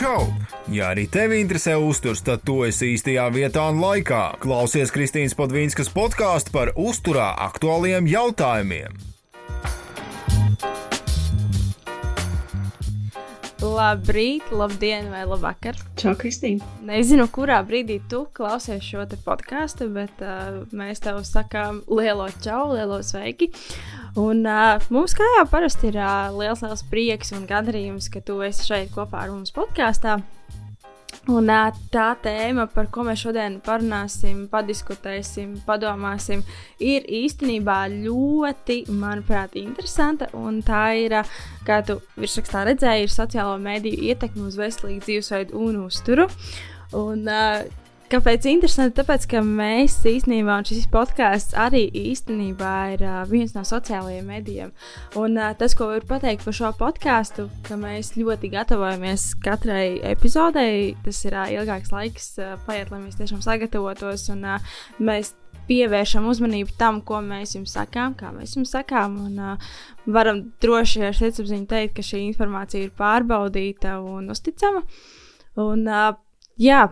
Čau! Ja arī tevi interesē uzturs, tad tu esi īstajā vietā un laikā. Klausies Kristīnas Podvīnskas podkāstu par uzturā aktuāliem jautājumiem. Labrīt, labdien, vai labvakar. Čau, Kristīne. Nezinu, kurā brīdī tu klausies šo podkāstu, bet uh, mēs tev sakām lielo čau, lielo sveiki. Un uh, mums, kā jau parasti, ir uh, liels, liels prieks un gandarījums, ka tu esi šeit kopā ar mums podkāstā. Un tā tēma, par ko mēs šodien parunāsim, padiskutēsim, padomāsim, ir īstenībā ļoti, manuprāt, interesanta. Tā ir, kā tu virsrakstā redzēji, ir sociālo mediju ietekme uz veselīgu dzīvesveidu un uzturu. Un, Kāpēc interesanti? Tāpēc, ka mēs īstenībā, un šis podkāsts arī īstenībā ir uh, viens no sociālajiem medijiem. Un uh, tas, ko varu pateikt par šo podkāstu, ka mēs ļoti gatavojamies katrai epizodei. Tas ir uh, ilgāks laiks, uh, paiet, lai mēs tiešām sagatavotos un uh, mēs pievēršam uzmanību tam, ko mēs jums sakām, kā mēs jums sakām. Un, uh, varam droši ar sirdsapziņu teikt, ka šī informācija ir pārbaudīta un uzticama. Un, uh, jā,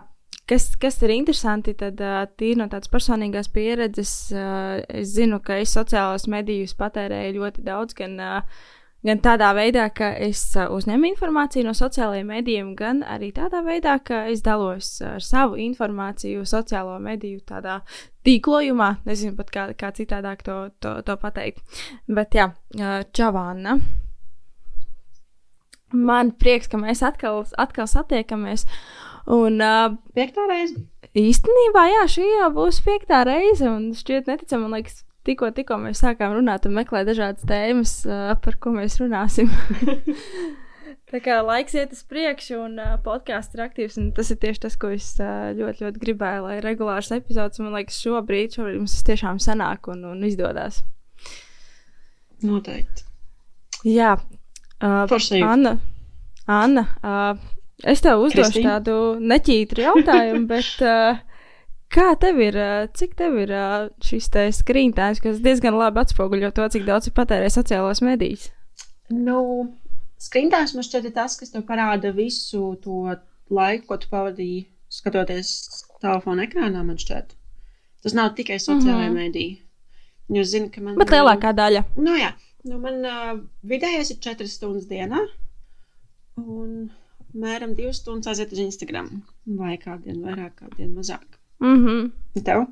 Kas, kas ir interesanti, tad tīri no tādas personīgās pieredzes, es zinu, ka es sociālajos medijos patērēju ļoti daudz, gan, gan tādā veidā, ka es uzņemu informāciju no sociālajiem medijiem, gan arī tādā veidā, ka es dalos ar savu informāciju sociālo mediju tādā tīklojumā. Nezinu pat kā, kā citādāk to, to, to pateikt. Bet jā, Čavāna. Man prieks, ka mēs atkal, atkal satiekamies. Un, uh, piektā reize? Īstenībā, jā, šī jau būs piektā reize. Un šķiet, neticami, man liekas, tikko, tikko mēs sākām runāt un meklēt dažādas tēmas, uh, par ko mēs runāsim. Tā kā laiks iet uz priekšu, un uh, podkāsts ir aktīvs. Tas ir tieši tas, ko es uh, ļoti, ļoti gribēju, lai regulārs epizodes man liekas, šobrīd, šobrīd mums tas tiešām sanāk un, un izdodas. Noteikti. Jā, uh, Anna. Anna uh, Es tev uzdošu Kristīna? tādu neķītru jautājumu, bet uh, kā tev ir, uh, cik tev ir uh, šis skrīntājs, kas diezgan labi atspoguļo to, cik daudz ir patērējis sociālās medijas? Nu, skrīntājs man šķiet tas, kas tev parāda visu to laiku, ko tu pavadīji skatoties telefona ekrānā, man šķiet. Tas nav tikai sociālajā mm -hmm. medija. Jo zinu, ka man. Bet lielākā daļa. Nu, jā, nu, man uh, vidējais ir 4 stundas dienā. Un apmēram divas stundas aiziet uz Instagram. Vai kādiem vairāk, kādiem mazāk. Mm -hmm. Tev?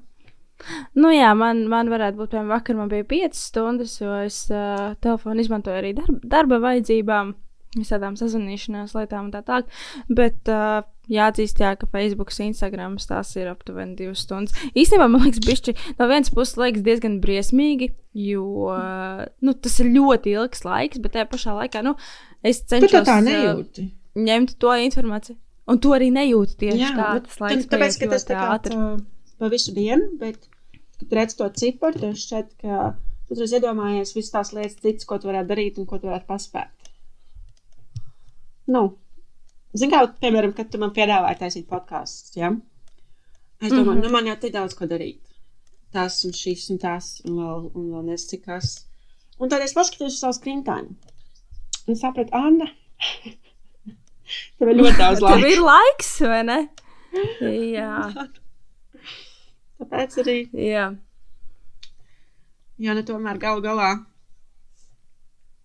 Nu, jā, man, man varētu būt, piemēram, vakar man bija 5 stundas, jo es uh, telefonu izmantoju arī darba, darba vajadzībām, visādām sazvanīšanās lietām un tā tālāk. Bet uh, jāatzīst, jā, ka Facebook, Instagram tās ir aptuveni 2 stundas. Īstenībā man liekas, bišķi no vienas puses liekas diezgan briesmīgi, jo uh, nu, tas ir ļoti ilgs laiks, bet tajā pašā laikā nu, es cenšos. Tu tā nejūti. Uh, ņemt to informāciju. Un to arī nejūt tieši Jā, tā. Tas laiks, tāpēc, ka tas tā kā ātri. pa visu dienu, bet, kad redz to ciparu, tad šķiet, ka tu tur iedomājies visas tās lietas, citas, ko tu varētu darīt un ko tu varētu paspēt. Nu, zini, kā, piemēram, kad tu man piedāvāji taisīt podkāstus, ja? Es domāju, mm -hmm. nu man jau tik daudz ko darīt. Tas un šis un tas, un vēl, un vēl nezinu, cik kas. Un tad es paskatījos uz savu skrintānu. Un sapratu, Anna, Tev ir ļoti daudz laika. Tev ir laiks, vai ne? Jā. Tāpēc arī. Jā. Jā, nu tomēr galu galā.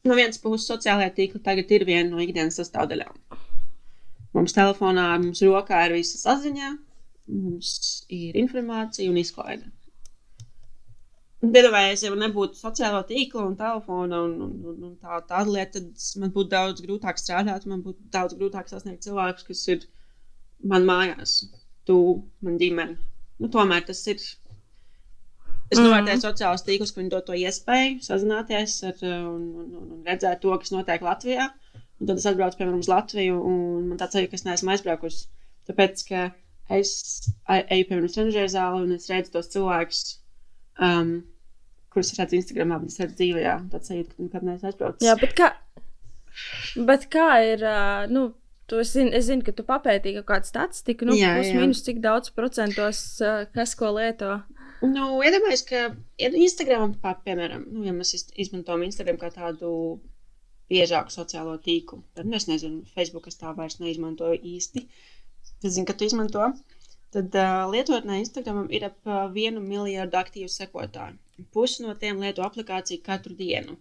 No vienas puses, sociālajā tīklā tagad ir viena no ikdienas sastāvdaļām. Mums telefonā, mums rokā ir visa saziņa, mums ir informācija un izklaide. Iedomājieties, ja man nebūtu sociālo tīklu un telefona un, un, un, un tā, tāda lieta, tad man būtu daudz grūtāk strādāt, man būtu daudz grūtāk sasniegt cilvēkus, kas ir man mājās, tu, man ģimene. Nu, tomēr tas ir. Es mm. novērtēju sociālos tīklus, ka viņi dod to iespēju sazināties ar, un, un, un redzēt to, kas notiek Latvijā. Un tad es atbraucu, piemēram, uz Latviju, un man tāds sajūta, ka es neesmu aizbraukusi. Tāpēc, ka es eju, piemēram, uz trenižera zāli un es redzu tos cilvēkus. Um, kurus redzu Instagram, bet es redzu dzīvē, tad sajūta, ka nekad neesmu aizbraucis. Jā, bet kā, bet kā ir, nu, tu es zinu, es zinu, ka tu papētīji kaut kādu statistiku, nu, jā, plus jā. mīnus cik daudz procentos, kas ko lieto. Nu, iedomājieties, ka ja Instagram, piemēram, nu, ja mēs izmantojam Instagram kā tādu biežāk sociālo tīklu. Tad nu, es nezinu, Facebook es tā vairs neizmantoju īsti. Es zinu, ka tu izmanto. Tad uh, lietotnē Instagramam ir ap uh, vienu miljardu aktīvu sekotāju. Pusi no tiem lieto aplikāciju katru dienu.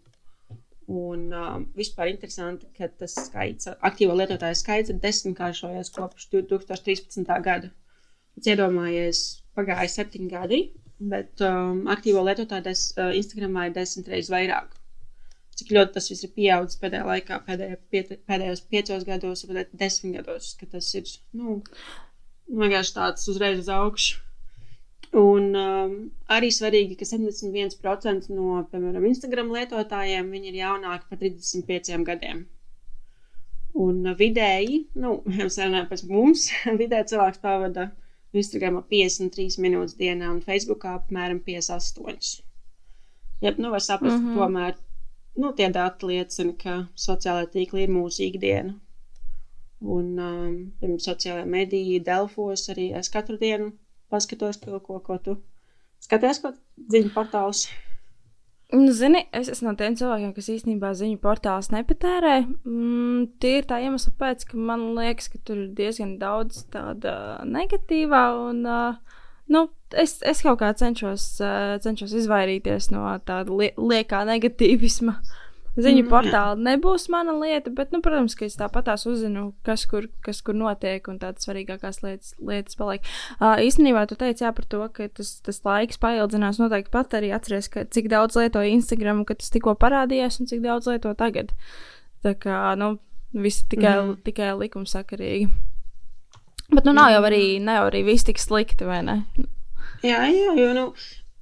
Un uh, vispār interesanti, ka tas skaits, aktīvo lietotāju skaits ir desmitkāršojies kopš 2013. gada. Es iedomājies, pagāja septiņi gadi, bet um, aktīvo lietotāju des, uh, Instagramā ir desmit reizes vairāk. Cik ļoti tas viss ir pieaudzis pēdējā laikā, pēdējā, piet, pēdējos piecos gados, vai desmit gados, ka tas ir nu, vienkārši tāds uzreiz uz augšu. Un um, arī svarīgi, ka 71% no, piemēram, Instagram lietotājiem ir jaunāki par 35 gadiem. Un uh, vidēji, nu, jau runājot par mums, vidēji cilvēks pavada Instagramā 53 minūtes dienā un Facebookā apmēram 58. Ja, nu, var saprast, mm -hmm. ka tomēr nu, tie dati liecina, ka sociālai tīkli ir mūsu ikdiena. Un, um, piemēram, sociālajā medijā, Delfos arī es katru dienu paskatos kaut ko, ko tu skaties, ko ziņu portāls. Nu, zini, es esmu no tiem cilvēkiem, kas īstenībā ziņu portālus nepatērē. Mm, tie ir tā iemesla pēc, ka man liekas, ka tur ir diezgan daudz tāda negatīvā. Un, uh, nu, es, es kaut kā cenšos, uh, cenšos izvairīties no tāda li liekā negatīvisma. Uh, Ziņu mm, portāli nebūs mana lieta, bet, nu, protams, ka es tāpat tās uzzinu, kas kur, kas kur notiek un tādas svarīgākās lietas, lietas paliek. Uh, īstenībā tu teici jā, par to, ka tas, tas laiks paildzinās. Noteikti pat arī atceries, ka cik daudz lietoju Instagram, kad tas tikko parādījās un cik daudz lieto tagad. Tā kā, nu, viss tikai, mm. tikai likumsakarīgi. Bet, nu, nav jau arī, nav arī viss tik slikti, vai ne? Jā, jā, jo, nu,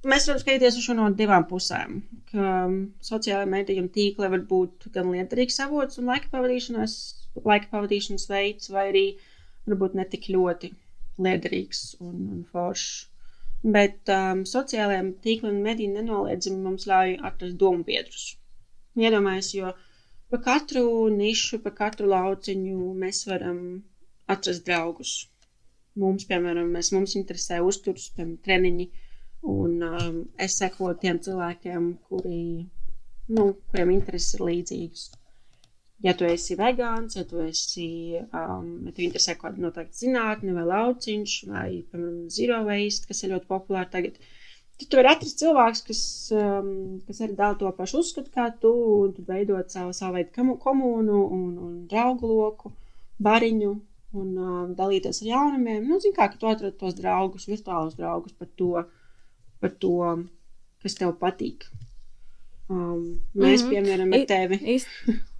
Mēs varam skatīties uz šo no divām pusēm. Ka um, sociālajā un tīkli var būt gan liederīgs avots un laika pavadīšanas, laika pavadīšanas veids, vai arī varbūt ne tik ļoti liederīgs un, un foršs. Bet um, sociālajiem tīkliem un mediju nenoliedzami mums ļauj atrast domu biedrus. Iedomājieties, jo pa katru nišu, pa katru lauciņu mēs varam atrast draugus. Mums, piemēram, mēs, mums interesē uzturs, piemēram, treniņi Un um, es sekoju tiem cilvēkiem, kuri, nu, kuriem intereses ir līdzīgas. Ja tu esi vegāns, ja tu esi, um, ja tu interesē kaut kāda noteikta zinātne vai lauciņš, vai, piemēram, zero waste, kas ir ļoti populāri tagad, tad tu vari atrast cilvēks, kas, um, kas arī dala to pašu uzskatu kā tu, un tu veidot savu, savu veidu komunu un, un draugu loku, bariņu, un um, dalīties ar jaunumiem. Nu, zin kā, ka tu atrod tos draugus, virtuālus draugus par to, uh, par to, kas tev patīk. Um, mēs, mm -hmm. piemēram, ar tevi. Ist...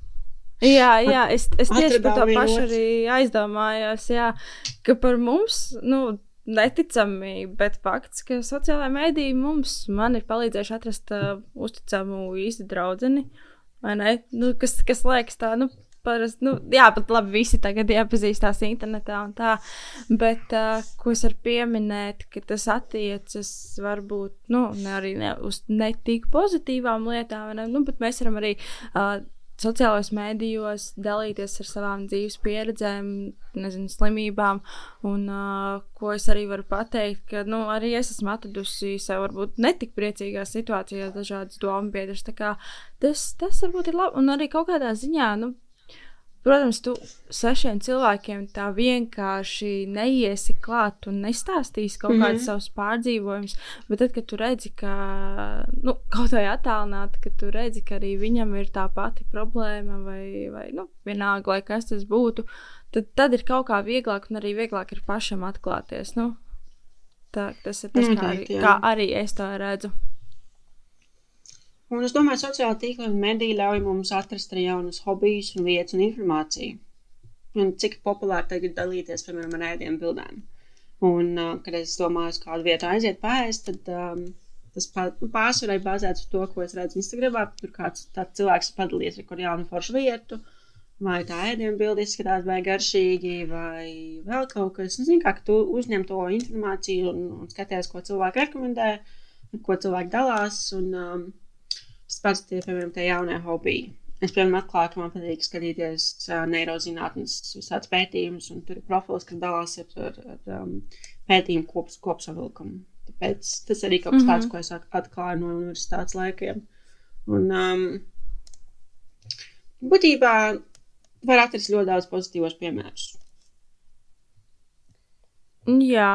Jā, jā, es, es tieši par to pašu arī aizdomājos, jā, ka par mums, nu, neticami, bet fakts, ka sociālajā mēdī mums, man ir palīdzējuši atrast uh, uzticamu īsti draudzeni, vai ne, nu, kas, kas liekas tā, nu, parasti, nu, jā, pat labi, visi tagad iepazīstās internetā un tā, bet, uh, ko es varu pieminēt, ka tas attiecas varbūt, nu, ne arī ne, uz netik pozitīvām lietām, ne, nu, bet mēs varam arī uh, sociālajos mēdījos dalīties ar savām dzīves pieredzēm, nezinu, slimībām. Un uh, ko es arī varu pateikt, ka nu, arī es esmu atradusi sev varbūt netik priecīgā situācijā dažādas domu biedras. Tas, tas varbūt ir labi. Un arī kaut kādā ziņā, nu, Protams, tu sešiem cilvēkiem tā vienkārši neiesi klāt un nestāstīsi kaut mm -hmm. kādus savus pārdzīvojumus. Bet tad, kad tu redzi, ka nu, kaut vai attālināti, ka tu redzi, ka arī viņam ir tā pati problēma, vai, vai nu, vienalga, lai kas tas būtu, tad, tad ir kaut kā vieglāk un arī vieglāk ir pašam atklāties. Nu, tā, tas ir tas, kā arī, kā arī es to redzu. Un es domāju, sociāla tīkla un mediji ļauj mums atrast arī jaunus hobijus, un vietas un informāciju. Un cik populāri tagad dalīties, piemēram, ar ēdienu bildēm. Un, uh, kad es domāju, uz kādu vietu aiziet pāriest, tad um, tas pārsvarā ir bāzēts uz to, ko es redzu Instagramā. Tur kāds cilvēks padalījies ar kādu jaunu foršu vietu, vai tā ēdienu bilde izskatās vai garšīgi, vai vēl kaut kas. Nu, zini, kā tu uzņem to informāciju un, un skaties, ko cilvēki rekomendē, ko cilvēki dalās. Un, um, pats tie, piemēram, tie jaunie hobiji. Es, piemēram, atklāju, ka man patīk skatīties uh, neirozinātnes visāds pētījumus, un tur ir profils, kas dalās ar, ar, ar um, pētījumu kops, kopsavilkumu. Tāpēc tas arī kaut kas tāds, mm -hmm. ko es atklāju no universitātes laikiem. Un, um, būtībā var atrast ļoti daudz pozitīvos piemērus. Jā,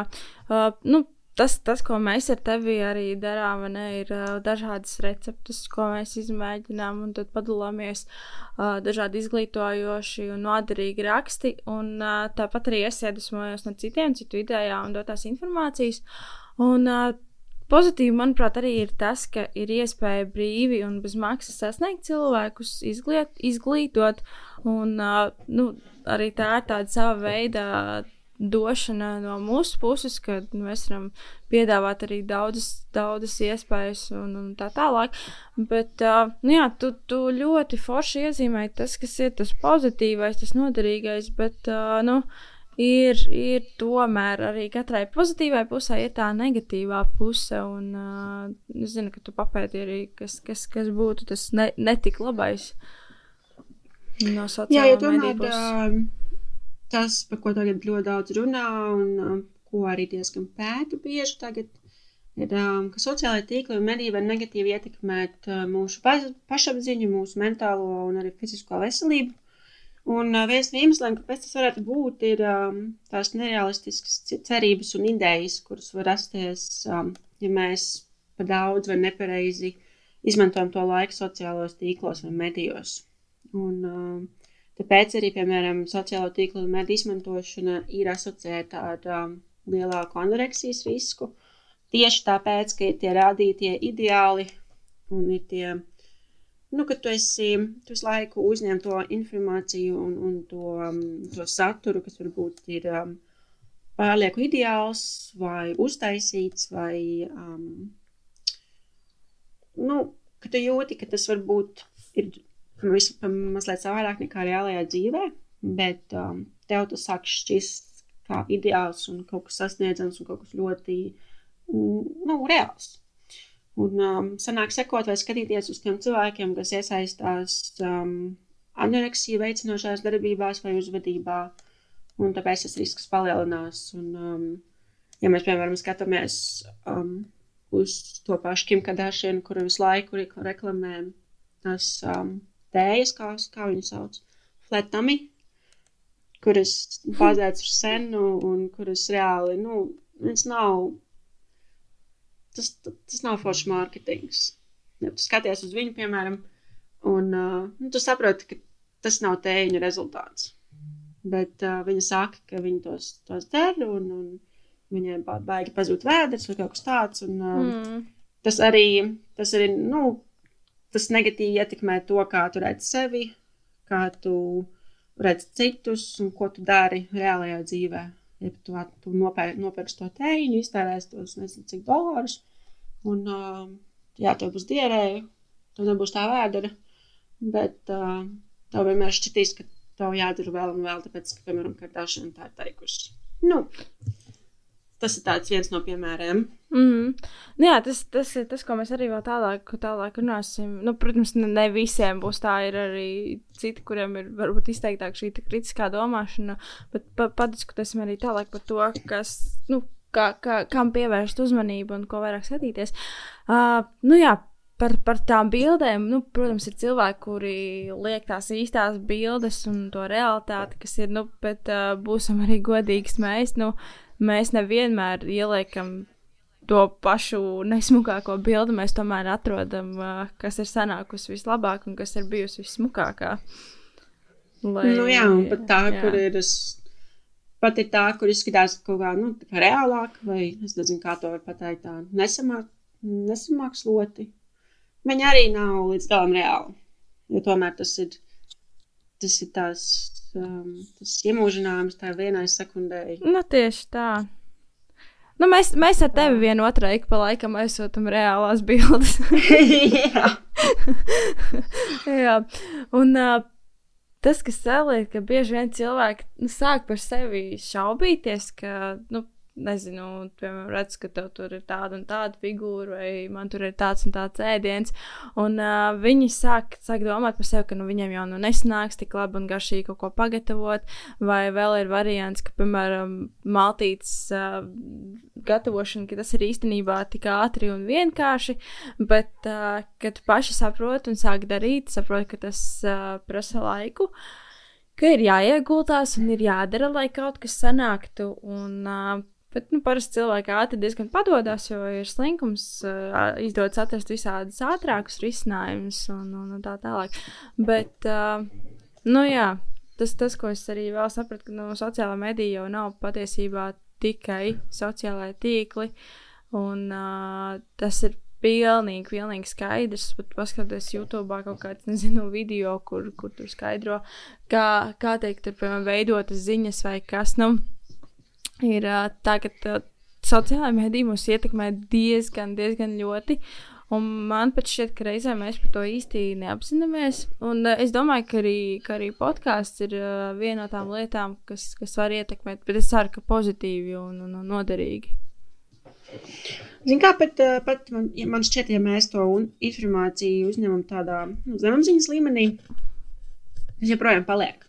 uh, nu, tas, tas, ko mēs ar tevi arī darām, ne, ir dažādas receptes, ko mēs izmēģinām, un tad padalāmies uh, dažādi izglītojoši un noderīgi raksti. Un uh, tāpat arī es iedvesmojos no citiem, citu idejām un dotās informācijas. Un, uh, Pozitīvi, manuprāt, arī ir tas, ka ir iespēja brīvi un bez maksas sasniegt cilvēkus, izgliet, izglītot. Un, uh, nu, arī tā ir tāda sava veida došana no mūsu puses, ka nu, mēs varam piedāvāt arī daudzas, daudzas iespējas un, un tā tālāk. Bet, uh, nu jā, tu, tu ļoti forši iezīmēji tas, kas ir tas pozitīvais, tas noderīgais, bet, uh, nu, ir, ir tomēr arī katrai pozitīvai pusē ir tā negatīvā puse, un uh, es zinu, ka tu papēti arī, kas, kas, kas būtu tas ne, netik labais no sociālajiem mediju tas, par ko tagad ļoti daudz runā un um, ko arī diezgan pēta bieži tagad, ir, um, ka sociālai tīkli un mediji var negatīvi ietekmēt uh, mūsu pašapziņu, mūsu mentālo un arī fizisko veselību. Un uh, viens no iemesliem, kāpēc tas varētu būt, ir um, tās nerealistiskas cerības un idejas, kuras var rasties, um, ja mēs pa daudz vai nepareizi izmantojam to laiku sociālajos tīklos vai medijos. Un, um, Tāpēc arī, piemēram, sociālo tīklu un mediju izmantošana ir asociēta ar um, lielāku anoreksijas risku. Tieši tāpēc, ka ir tie rādītie ideāli un ir tie, nu, ka tu esi tu visu laiku uzņem to informāciju un, un to, um, to saturu, kas varbūt ir um, pārlieku ideāls vai uztaisīts vai, um, nu, ka tu jūti, ka tas varbūt ir visu mazliet savādāk nekā reālajā dzīvē, bet um, tev tas sāk šķist kā ideāls un kaut kas sasniedzams un kaut kas ļoti mm, nu, reāls. Un um, sanāk sekot vai skatīties uz tiem cilvēkiem, kas iesaistās um, anoreksiju veicinošās darbībās vai uzvedībā, un tāpēc tas risks palielinās. Un, um, ja mēs, piemēram, skatāmies um, uz to pašu Kim Kardashian, kuru visu laiku reklamē tas um, tējas, kā, kā viņu sauc, fletami, kuras bāzētas uz senu un kuras reāli, nu, viņas nav, tas, tas nav foršs mārketings. Ja tu skaties uz viņu, piemēram, un uh, nu, tu saproti, ka tas nav tēņu rezultāts. Bet uh, viņa saka, ka viņi tos, tos der un, un viņai baigi pazūd vēders vai kaut kas tāds. Un, uh, mm. Tas arī, tas arī, nu, tas negatīvi ietekmē to, kā tu redz sevi, kā tu redz citus un ko tu dari reālajā dzīvē. Ja tu, tu nopēr, nopērci to tēju, iztērēsi tos nezinu cik dolārus, un uh, jā, tev būs dierēja, tev nebūs tā vēdera, bet uh, tev vienmēr šķitīs, ka tev jādara vēl un vēl, tāpēc, ka, piemēram, Kardashian tā ir teikusi. Nu, tas ir viens no piemēriem. Mm -hmm. nu, jā, tas, tas ir tas, ko mēs arī vēl tālāk, tālāk runāsim. Nu, protams, ne, ne visiem būs tā, ir arī citi, kuriem ir varbūt izteiktāk šī kritiskā domāšana, bet pa, padiskutēsim arī tālāk par to, kas, nu, kā, kā, kam pievērst uzmanību un ko vairāk skatīties. Uh, nu, jā, par, par tām bildēm, nu, protams, ir cilvēki, kuri liek tās īstās bildes un to realitāti, kas ir, nu, bet uh, būsim arī godīgi mēs, nu, mēs nevienmēr ieliekam to pašu nesmukāko bildi mēs tomēr atrodam, kas ir sanākusi vislabāk un kas ir bijusi vissmukākā. Lai, nu, jā, un pat tā, jā. kur ir, pat ir tā, kur izskatās kaut kā, nu, kā reālāk, vai es nezinu, kā to var pateikt tā, nesamāk, nesamāksloti. Viņa arī nav līdz galam reāli, jo tomēr tas ir, tas ir tās, um, tas iemūžinājums tā vienai sekundēji. Nu, tieši tā. Nu, mēs, mēs ar tevi vienotrai ik pa laikam aizsūtām reālās bildes. Jā. Jā. Un uh, tas, kas saliek, ka bieži vien cilvēki nu, sāk par sevi šaubīties, ka, nu, nezinu, piemēram, redz, ka tev tur ir tāda un tāda figūra, vai man tur ir tāds un tāds ēdiens. Un uh, viņi sāk, sāk domāt par sevi, ka nu, viņiem jau nu nesanāks tik labi un garšīgi kaut ko pagatavot, vai vēl ir variants, ka, piemēram, maltītes uh, gatavošana, ka tas ir īstenībā tik ātri un vienkārši, bet, uh, kad paši saprot un sāk darīt, saprot, ka tas uh, prasa laiku. Ka ir jāieguldās un ir jādara, lai kaut kas sanāktu. Un, uh, Bet nu, parasti cilvēki ātri diezgan padodas, jo ir slinkums, uh, izdodas atrast visādus ātrākus risinājumus un, un, un tā tālāk. Bet, uh, nu jā, tas, tas, ko es arī vēl sapratu, ka nu, sociālā medija jau nav patiesībā tikai sociālai tīkli, un uh, tas ir pilnīgi, pilnīgi skaidrs. Pat paskatoties YouTube kaut kādu, nezinu, video, kur, kur tur skaidro, kā, kā teikt, tur, piemēram, veidotas ziņas vai kas. Nu, ir uh, tā, ka uh, sociālajā medijā mūs ietekmē diezgan, diezgan ļoti. Un man pat šķiet, ka reizē mēs par to īsti neapzināmies. Un uh, es domāju, ka arī, ka arī podkāsts ir uh, viena no tām lietām, kas, kas var ietekmēt, bet es ceru, ka pozitīvi un, un, un noderīgi. Ziniet, kā pat, pat man, man šķiet, ja mēs to informāciju uzņemam tādā nu, zemapziņas līmenī, tas joprojām paliek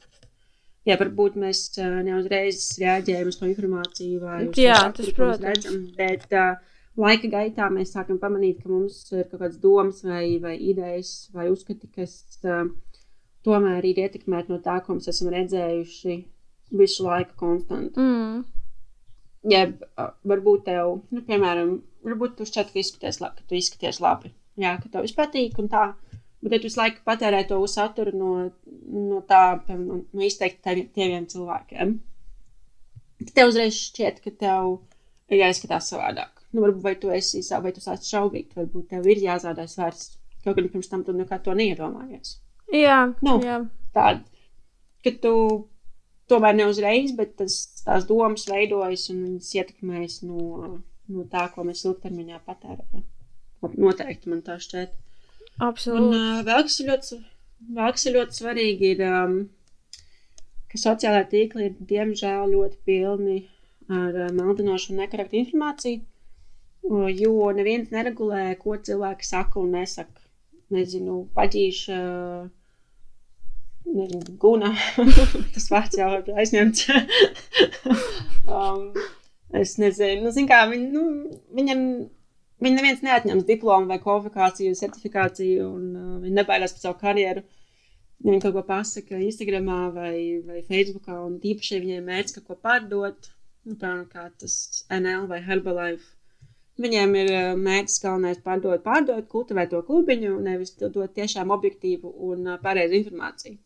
jā, varbūt mēs neuzreiz reaģējam uz to informāciju vai to, tas, protams. Redzam, bet uh, laika gaitā mēs sākam pamanīt, ka mums ir kaut kādas domas vai, vai idejas vai uzskati, kas uh, tomēr ir ietekmēti no tā, ko mēs esam redzējuši visu laiku konstantu. Mm. Ja uh, varbūt tev, nu, piemēram, varbūt tu šķiet, ka izskaties labi, ka tu izskaties labi, jā, ka tev viss patīk un tā. Bet, ja tu visu laiku patērē to saturu no, no tā, no, no izteikti tiem cilvēkiem, tad tev uzreiz šķiet, ka tev ir jāizskatās savādāk. Nu, varbūt vai tu esi vai tu esi šaubīgs, varbūt tev ir jāzādās vairs. Kaut gan pirms tam tu nekā to neiedomājies. Jā, nu, jā. tāda, ka tu tomēr ne uzreiz, bet tas, tās domas veidojas un viņas ietekmējas no, no tā, ko mēs ilgtermiņā patērējam. Noteikti man tā šķiet. Absolūti. Un uh, vēl, kas ļoti, vēl kas ir ļoti svarīgi, ir, um, ka sociālā tīkla ir diemžēl ļoti pilni ar uh, maldinošu un nekorektu informāciju, uh, jo neviens neregulē, ko cilvēki saka un nesaka. Nezinu, paģīša. Nezinu, guna. Tas vārds jau ir aizņemts. um, es nezinu, nu, kā, viņ, nu, viņam Viņa neviens neatņems diplomu vai kvalifikāciju, certifikāciju, un uh, viņa nebaidās par savu karjeru. Ja viņa kaut ko pasaka Instagram vai, vai Facebook, un īpaši, ja viņiem mērķis kaut ko pārdot, nu, piemēram, kā tas NL vai Herbalife, viņiem ir uh, mērķis galvenais pārdot, pārdot, kultivēt to klubiņu, nevis dot tiešām objektīvu un uh, pareizu informāciju.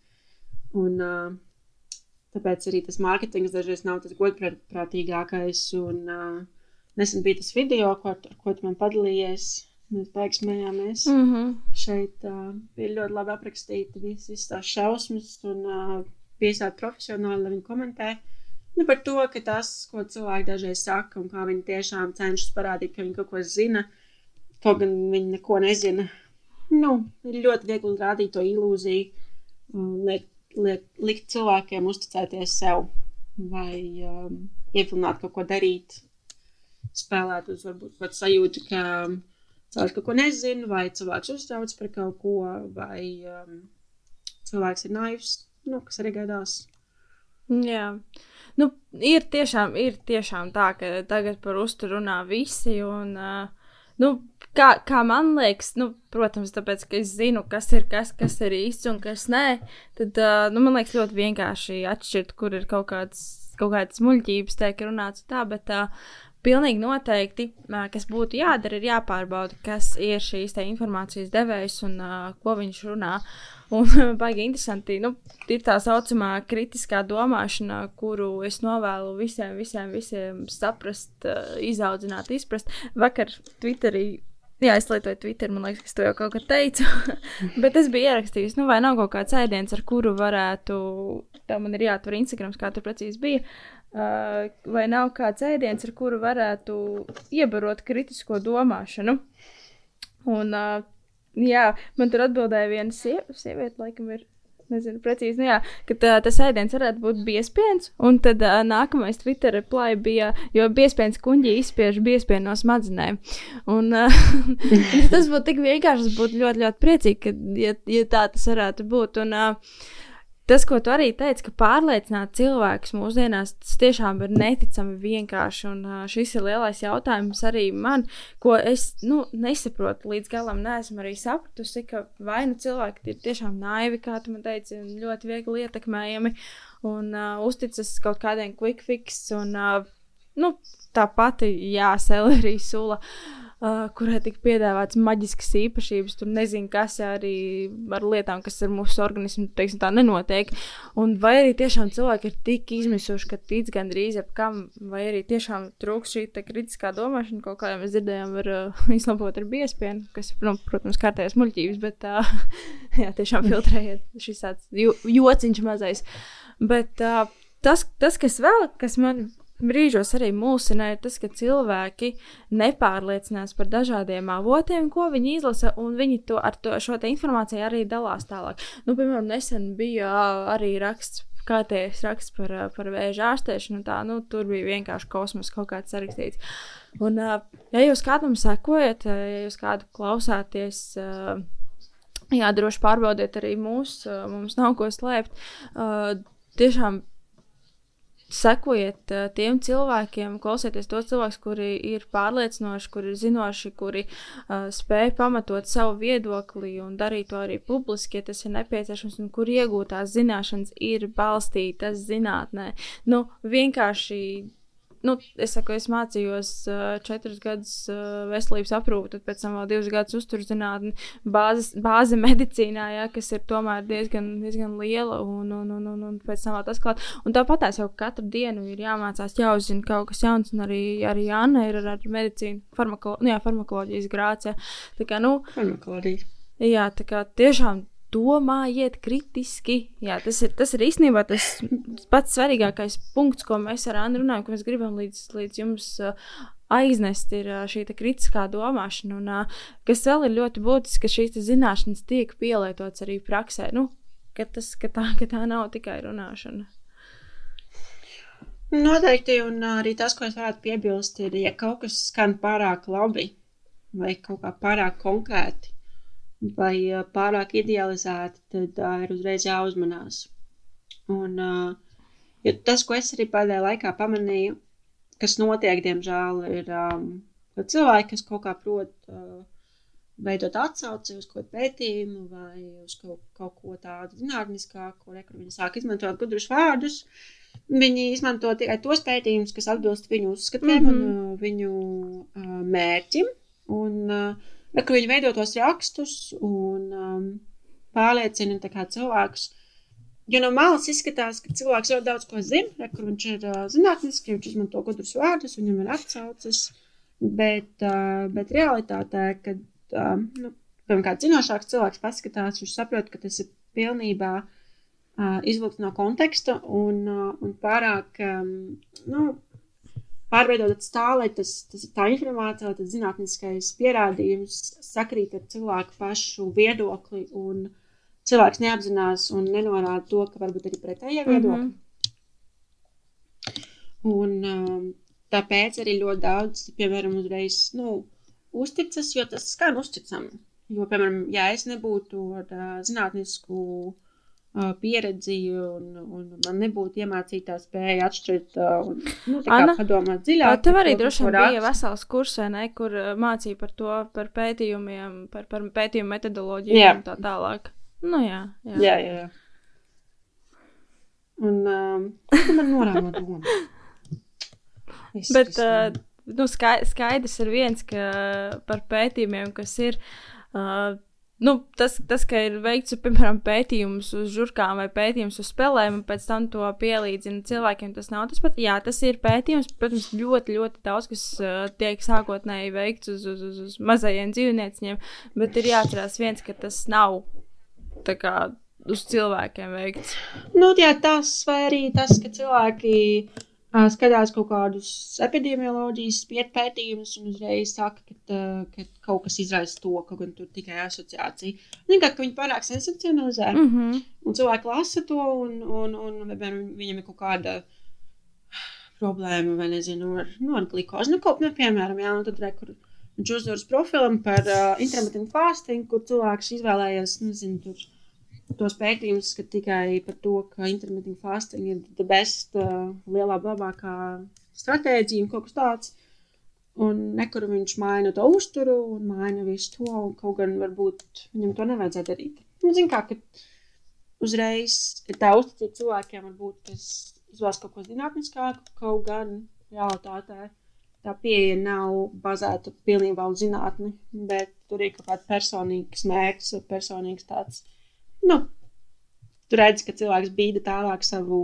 Un, uh, tāpēc arī tas mārketings dažreiz nav tas godprātīgākais. Un, uh, Nesen bija tas video, ko, ar ko tu man padalījies. Mēs beigas smējāmies. Mm -hmm. Šeit uh, bija ļoti labi aprakstīti visas tās šausmas un uh, piesākt profesionāli, lai viņi komentē. Nu, par to, ka tas, ko cilvēki dažreiz saka, un kā viņi tiešām cenšas parādīt, ka viņi kaut ko zina, kaut gan viņi neko nezina. Nu, ir ļoti viegli rādīt to ilūziju, liek, liek, likt cilvēkiem uzticēties sev vai um, iepilnāt kaut ko darīt spēlēt uz varbūt pat sajūtu, ka cilvēks kaut ko nezina, vai cilvēks uztrauc par kaut ko, vai um, cilvēks ir naivs, nu, kas arī gadās. Jā, nu, ir tiešām, ir tiešām tā, ka tagad par uzturu runā visi. Un, uh, nu, kā, kā man liekas, nu, protams, tāpēc, ka es zinu, kas ir kas, kas ir īsts un kas nē, tad uh, nu, man liekas ļoti vienkārši atšķirt, kur ir kaut kāds. Kaut kādas muļķības tiek runāts tā, bet uh, Pilnīgi noteikti, kas būtu jādara, ir jāpārbauda, kas ir šīs informācijas devējs un uh, ko viņš runā. Un baigi interesanti, nu, ir tā saucamā kritiskā domāšana, kuru es novēlu visiem, visiem, visiem saprast, uh, izaudzināt, izprast. Vakar Twitterī Jā, es lietoju Twitter, man liekas, ka es to jau kaut kā teicu. Bet es biju ierakstījis, nu, vai nav kaut kāds ēdiens, ar kuru varētu, tā man ir jāatver Instagram, kā tur precīzi bija, vai nav kāds ēdiens, ar kuru varētu iebarot kritisko domāšanu. Un, uh, jā, man tur atbildēja viena sieviete, sieviete laikam ir nezinu precīzi, nu jā, ka tā, tas ēdiens varētu būt biespiens, un tad uh, nākamais Twitter reply bija, jo biespiens kuņģi izspiež biespienu no smadzenēm. Un uh, tas būtu tik vienkārši, es būtu ļoti, ļoti priecīgi, ka, ja, ja tā tas varētu būt. Un, uh, Tas, ko tu arī teici, ka pārliecināt cilvēkus mūsdienās, tas tiešām ir neticami vienkārši. Un šis ir lielais jautājums arī man, ko es nu, nesaprotu līdz galam. Neesmu arī sapratusi, ka vai nu cilvēki ir tiešām naivi, kā tu man teici, un ļoti viegli ietekmējami un uh, uzticas kaut kādiem quick fix. Un, uh, nu, tā pati, jā, selerija sula. Uh, uh, kurai tika piedāvāts maģiskas īpašības. Tur nezinu, kas arī ar lietām, kas ar mūsu organismu teiksim, tā nenotiek. Un vai arī tiešām cilvēki ir tik izmisuši, ka tic gandrīz jebkam, vai arī tiešām trūks šī kritiskā domāšana, kaut kā jau mēs dzirdējām, var uh, izlabot ar biespienu, kas, nu, protams, kārtējas muļķības, bet uh, jā, tiešām filtrējiet šis tāds jo, jociņš mazais. Bet uh, tas, tas, kas vēl, kas man brīžos arī mulsina, ir tas, ka cilvēki nepārliecinās par dažādiem avotiem, ko viņi izlasa, un viņi to, ar to, šo informāciju arī dalās tālāk. Nu, piemēram, nesen bija arī raksts. Kārtējs raksts par, par vēža ārstēšanu, tā, nu, tur bija vienkārši kosmos kaut kāds sarakstīts. Un, ja jūs kādam sekojat, ja jūs kādu klausāties, jā, droši pārbaudiet arī mūs, mums nav ko slēpt. Tiešām sekojiet uh, tiem cilvēkiem, klausieties tos cilvēkus, kuri ir pārliecinoši, kuri ir zinoši, kuri uh, spēj pamatot savu viedokli un darīt to arī publiski, ja tas ir nepieciešams, un kur iegūtās zināšanas ir balstītas zinātnē. Nu, vienkārši nu, es saku, es mācījos uh, četrus gadus uh, veselības aprūpi, tad pēc tam vēl divus gadus uzturzinātni, bāzes, bāze medicīnā, ja, kas ir tomēr diezgan, diezgan liela, un, un, un, un, un pēc tam vēl tas klāt. Un tāpat es jau katru dienu ir jāmācās, jāuzzina kaut kas jauns, un arī, arī Anna ir ar, ar medicīnu, farmakolo, nu, jā, farmakoloģijas grācijā. Tā kā, nu, farmakoloģija. Jā, tā kā tiešām domājiet kritiski. Jā, tas ir, tas ir īstenībā tas pats svarīgākais punkts, ko mēs ar Annu runājam, ko mēs gribam līdz, līdz jums uh, aiznest, ir uh, šī kritiskā domāšana. Un, uh, kas vēl ir ļoti būtiski, ka šīs zināšanas tiek pielietotas arī praksē. Nu, ka, tas, ka, tā, ka tā nav tikai runāšana. Noteikti, un arī tas, ko es varētu piebilst, ir, ja kaut kas skan pārāk labi vai kaut kā pārāk konkrēti, vai pārāk idealizēti, tad uh, ir uzreiz jāuzmanās. Un uh, jo tas, ko es arī pēdējā laikā pamanīju, kas notiek, diemžēl, ir um, cilvēki, kas kaut kā prot uh, veidot atsauci uz kaut kādu pētījumu vai uz kaut, kaut ko tādu zinātniskāku, kur viņi sāk izmantot gudrus vārdus. Viņi izmanto tikai tos pētījumus, kas atbilst viņu uzskatiem mm -hmm. un uh, viņu uh, mērķim. Un, uh, Bet, ka viņi veido tos rakstus un um, pārliecina cilvēkus. Jo no malas izskatās, ka cilvēks ļoti daudz ko zina, kur viņš ir uh, zinātnisks, viņš izmanto gudrus vārdus, viņam ir atsauces. Bet, uh, bet realitātē, kad uh, nu, kāds zinošāks cilvēks paskatās, viņš saprot, ka tas ir pilnībā uh, izvilkts no konteksta un, uh, un pārāk um, nu, pārveidot tā, lai tas, tas tā informācija, tas zinātniskais pierādījums sakrīt ar cilvēku pašu viedokli, un cilvēks neapzinās un nenorāda to, ka varbūt arī pretējie viedokļi. Mm -hmm. Un um, tāpēc arī ļoti daudz, piemēram, uzreiz, nu, uzticas, jo tas skan uzticami. Jo, piemēram, ja es nebūtu ar uh, zinātnisku pieredzi, un, un man nebūtu iemācītā spēja atšķirt un nu, Anna, padomāt dziļāk. Tev arī droši vien bija vesels kurs, ne, kur mācīja par to, par pētījumiem, par, par pētījumu metodoloģiju jā. un tā tālāk. Nu, jā, jā. jā, jā. Un um, man norāda doma. Bet, uh, nu, skaidrs ir viens, ka par pētījumiem, kas ir uh, nu, tas, tas, ka ir veikts, piemēram, pētījums uz žurkām vai pētījums uz spēlēm, un pēc tam to pielīdzina cilvēkiem, tas nav tas pats. Jā, tas ir pētījums, protams, ļoti, ļoti daudz, kas uh, tiek sākotnēji veikts uz, uz, uz, uz mazajiem dzīvnieciņiem, bet ir jāatcerās viens, ka tas nav tā kā uz cilvēkiem veikts. Nu, jā, tas vai arī tas, ka cilvēki skatās kaut kādus epidemioloģijas pētījumus un uzreiz saka, ka, ka kaut kas izraisa to, ka gan tur tikai asociācija. Vienkārši, ka viņi pārāk sensacionalizē. Mm -hmm. Un cilvēki lasa to, un, un, un piemēram, viņam ir kaut kāda problēma, vai nezinu, ar, nu, ar glikozi. Nu, kaut, nu, piemēram, jā, un tad re, kur viņš uzdodas profilam par uh, intermittent fasting, kur cilvēks izvēlējies, nezinu, tur tos pētījumus, ka tikai par to, ka intermittent fasting ir the best, uh, lielā, labākā stratēģija un kaut kas tāds. Un nekur viņš maina to uzturu un maina visu to, kaut gan varbūt viņam to nevajadzētu darīt. Nu, zin kā, ka uzreiz ir tā uzticība cilvēkiem, varbūt, kas izvēlas kaut ko zinātniskāku, kaut gan realitātē tā pieeja nav bazēta pilnībā uz zinātni, bet tur ir kaut kāds personīgs mērķis personīgs tāds. Nu, tu redzi, ka cilvēks bīda tālāk savu,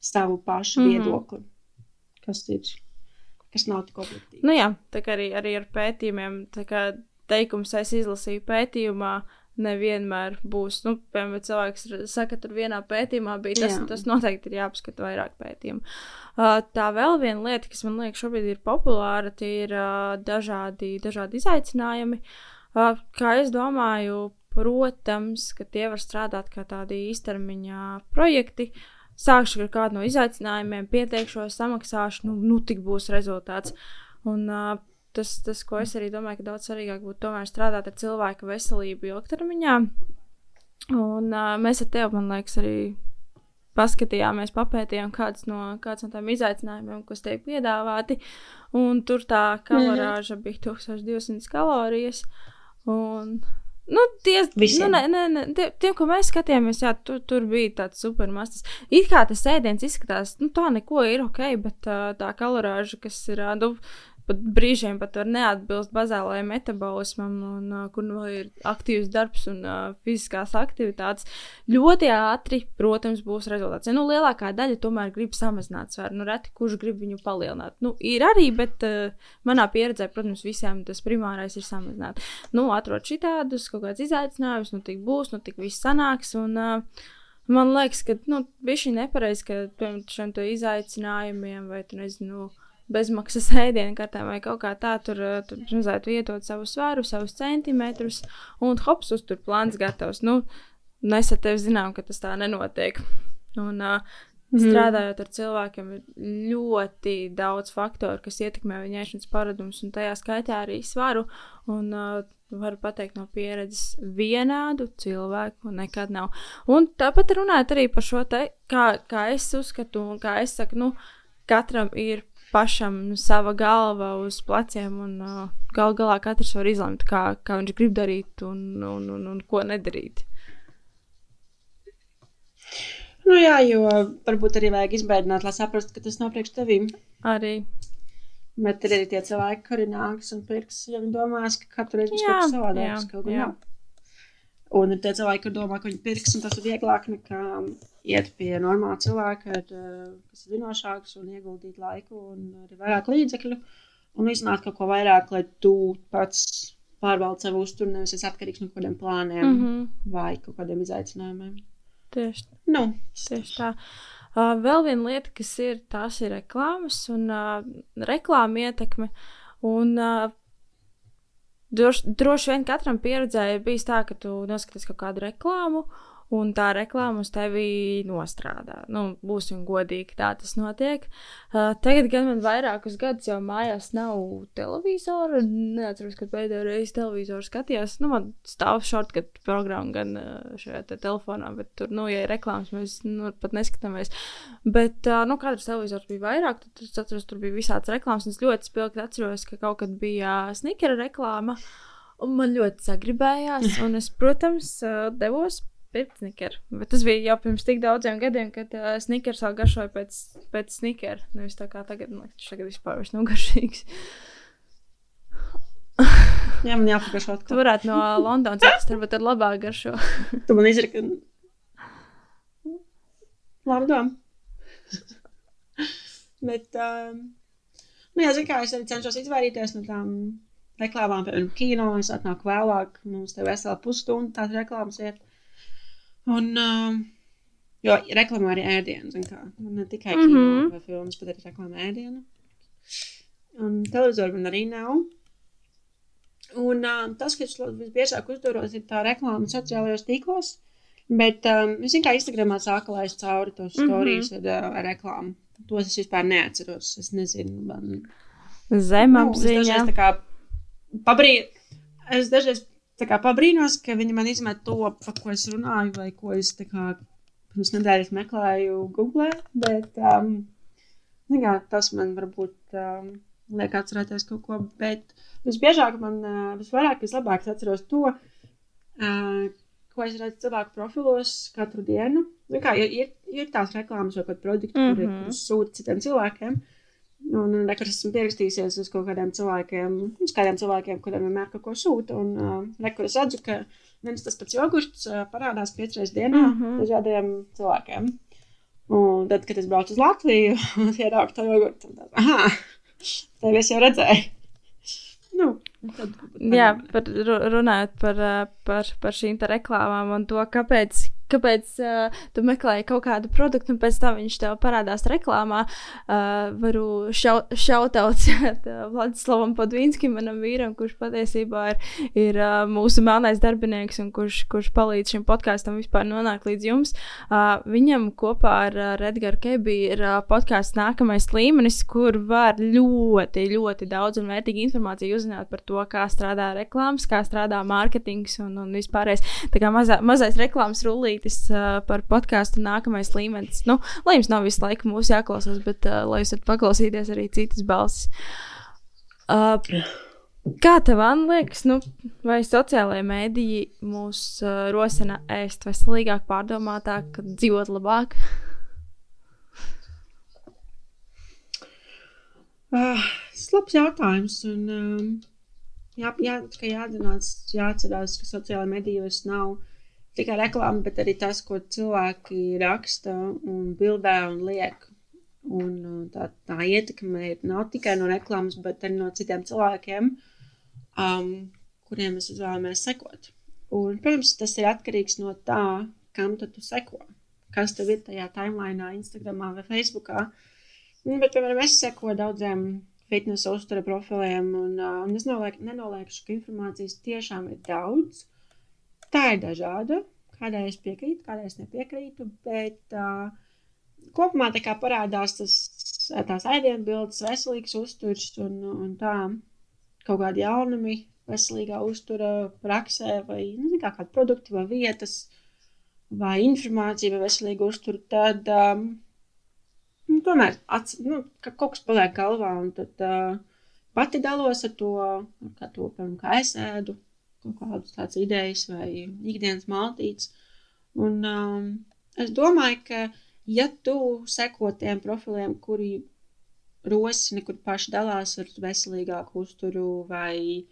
savu pašu mm. -hmm. viedokli, kas ir, kas nav tik objektīvi. Nu jā, tā kā arī, arī ar pētījumiem, tā kā teikums es izlasīju pētījumā, nevienmēr būs, nu, piemēram, cilvēks saka, tur vienā pētījumā bija tas, Jā. tas noteikti ir jāapskata vairāk pētījumu. Uh, tā vēl viena lieta, kas man liekas šobrīd ir populāra, tie ir uh, dažādi, dažādi izaicinājumi. Uh, kā es domāju, protams, ka tie var strādāt kā tādi īstermiņā projekti. Sākšu ar kādu no izaicinājumiem, pieteikšos, samaksāšu, nu, nu tik būs rezultāts. Un, uh, tas, tas, ko es arī domāju, ka daudz svarīgāk būtu tomēr strādāt ar cilvēku veselību ilgtermiņā. Un uh, mēs ar tevi, man liekas, arī paskatījāmies, papētījām, kāds no, kāds no tiem izaicinājumiem, kas tiek piedāvāti. Un tur tā kalorāža bija 1200 kalorijas. Un, nu, tie, Visiem? nu, ne, ne, ne, tie, tiem, ko mēs skatījāmies, jā, tur, tur bija tāds supermastas. It kā tas ēdiens izskatās, nu, tā neko ir ok, bet uh, tā kalorāža, kas ir, nu, pat brīžiem pat var neatbilst bazālajam metabolismam, un uh, kur nu ir aktīvs darbs un uh, fiziskās aktivitātes, ļoti ātri, protams, būs rezultāts. Ja, nu, lielākā daļa tomēr grib samazināt svaru. Nu, reti kurš grib viņu palielināt. Nu, ir arī, bet uh, manā pieredzē, protams, visiem tas primārais ir samazināt. Nu, atrod šitādus kaut kādus izaicinājumus, nu, tik būs, nu, tik viss sanāks. Un, uh, Man liekas, ka nu, bija šī nepareizi, ka te izaicinājumiem vai, tu nezinu, bezmaksas ēdienu kartēm vai kaut kā tā, tur, uh, tur vajadzētu vietot savu svaru, savus centimetrus, un hops, uztur plāns gatavs. Nu, mēs ar tevi zinām, ka tas tā nenotiek. Un, uh, Strādājot ar cilvēkiem, ir ļoti daudz faktoru, kas ietekmē viņa ēšanas paradumus, un tajā skaitā arī svaru. Un, uh, varu pateikt no pieredzes, vienādu cilvēku nekad nav. Un tāpat runājot arī par šo te, kā, kā es uzskatu, un kā es saku, nu, katram ir pašam sava galva uz pleciem, un uh, gal galā katrs var izlemt, kā, kā viņš grib darīt un, un, un, un ko nedarīt. Nu jā, jo varbūt arī vajag izbēdināt, lai saprastu, ka tas nav priekš tevīm. Arī Bet ir arī tie cilvēki, kuri nāks un pirks, ja viņi domās, ka katru reizi būs Jā, kaut kas jā, savādāks. Gan jā. nav. Un ir tie cilvēki, kur domā, ka viņi pirks, un tas ir vieglāk nekā iet pie normāla cilvēka, ar, eh, kas ir zinošāks un ieguldīt laiku un arī vairāk līdzekļu. Un izzināt kaut ko vairāk, lai tu pats pārvaldi savu uzturu, nevis esi atkarīgs no kaut kādiem plāniem mm -hmm. vai kaut kādiem izaicinājumiem. tieši Nu, Tieši tā. Uh, vēl viena lieta, kas ir, tās ir reklāmas un uh, reklāma ietekme. Un, uh, droši, droši vien katram pieredzēja bijis tā, ka tu noskaties kaut kādu reklāmu. Un tā reklāma uz tevi nostrādā. Nu, būsim godīgi, tā tas notiek. Uh, tagad gan man vairākus gadus jau mājās nav televizora. Neatceros, kad pēdējo reizi televizoru skatījos. Nu, man stāv shortcut programma gan uh, šajā te telefonā, bet tur, nu, ja ir reklāmas, mēs nu, pat neskatāmies. Bet, uh, nu, katrs televizors bija vairāk, tad es atceros, tur bija visāds reklāmas. Es ļoti spilgti atceros, ka kaut kad bija snikera reklāma. Un man ļoti sagribējās, un es, protams, uh, devos pirkt snickeru. Bet tas bija jau pirms tik daudziem gadiem, kad uh, snickers vēl garšoja pēc, pēc snickera. Nevis tā kā tagad, man liekas, tas tagad vispār vairs nav garšīgs. jā, man kaut Tu varētu no Londonas atrast, varbūt ar labāk garšo. Tu man izraki. Labi, doma. Bet, um, nu, jā, zinu, kā es arī cenšos izvairīties no tām reklāmām, piemēram, kino. Es atnāku vēlāk, mums te vesela pusstunda tās reklāmas iet. Un, um, Jo reklamē arī ēdienu, zin kā. Man ne tikai kino mm -hmm. vai filmas, bet arī reklamē ēdienu. Un televizoru man arī nav. Un um, tas, kas visbiežāk uzdoros, ir tā reklāma sociālajos tīklos. Bet um, es vienkārši Instagramā sāku laist cauri tos stāstus mm -hmm. ar, ar reklāmu. Tos es vispār neatceros. Es nezinu, man. Zemapziņa. Nu, es pabrī... Es dažreiz kā, pabrīnos, ka viņi man izmet to, par ko es runāju, vai ko es kā, pirms nedēļas meklēju Google. Bet um, kā, tas man varbūt um, liek atcerēties kaut ko. Bet visbiežāk man, uh, visvairāk, vislabāk atceros to, uh, ko es redzu cilvēku profilos katru dienu. Kā, ir, ir tās reklāmas vai pat produkti, mm -hmm. kurus sūta citiem cilvēkiem. Uh, Un, un rekur esmu pierakstījusies uz kaut kādiem cilvēkiem, uz kādiem cilvēkiem, kuriem vienmēr kaut ko sūta. Un uh, rekur es redzu, ka viens tas pats jogurts uh, parādās piecreiz dienā mm -hmm. dažādiem cilvēkiem. Un tad, kad es braucu uz Latviju, ieraugu to jogurtu, aha, tev es jau redzēju. Nu, tad, Jā, par, runājot par, par, par šīm reklāmām un to, kāpēc, kāpēc uh, tu meklēji kaut kādu produktu, un pēc tam viņš tev parādās reklāmā. Uh, varu šau, šautauts Vladislavam Podvīnskim, manam vīram, kurš patiesībā ir, ir uh, mūsu melnais darbinieks un kurš, kurš palīdz šim podkāstam vispār nonākt līdz jums. Uh, viņam kopā ar uh, Edgars Kebi ir uh, podkāsts nākamais līmenis, kur var ļoti, ļoti daudz un vērtīgu informāciju uzzināt par to, kā strādā reklāmas, kā strādā mārketings un, un vispārējais. Tā kā mazā, mazais reklāmas rullīt rakstītis uh, par podkāstu nākamais līmenis. Nu, lai jums nav visu laiku mūsu jāklausās, bet uh, lai jūs varat paklausīties arī citas balsis. Uh, kā tev, liekas, nu, vai sociālajie mēdīji mūs uh, rosina ēst veselīgāk, pārdomātāk, dzīvot labāk? Uh, tas ir labs jautājums. Un, um, jā, jā, jāatzinās, jāatcerās, ka sociālajā medijos nav tikai reklāma, bet arī tas, ko cilvēki raksta un bildē un liek. Un uh, tā, tā ietekme ir nav tikai no reklāmas, bet arī no citiem cilvēkiem, um, kuriem mēs izvēlamies sekot. Un, protams, tas ir atkarīgs no tā, kam tu seko. Kas tev ir tajā timelinā, Instagram vai Facebook. Nu, bet, piemēram, es sekoju daudziem fitnesa uztura profiliem, un, un es nenoliekšu, ka informācijas tiešām ir daudz tā ir dažāda. Kādai es piekrītu, kādai es nepiekrītu, bet uh, kopumā tā kā parādās tas, tās ēdienu bildes, veselīgs uzturs un, un tā kaut kādi jaunumi veselīgā uztura praksē vai nu, kā kādi produkti vai vietas vai informācija vai veselīgu uzturu, tad um, nu, tomēr ats, nu, ka kaut kas paliek galvā un tad uh, pati dalos ar to, kā to, piemēram, kā es ēdu, kaut kādas tādas idejas vai ikdienas maltītes. Un um, es domāju, ka ja tu seko tiem profiliem, kuri rosina, kur paši dalās ar veselīgāku uzturu vai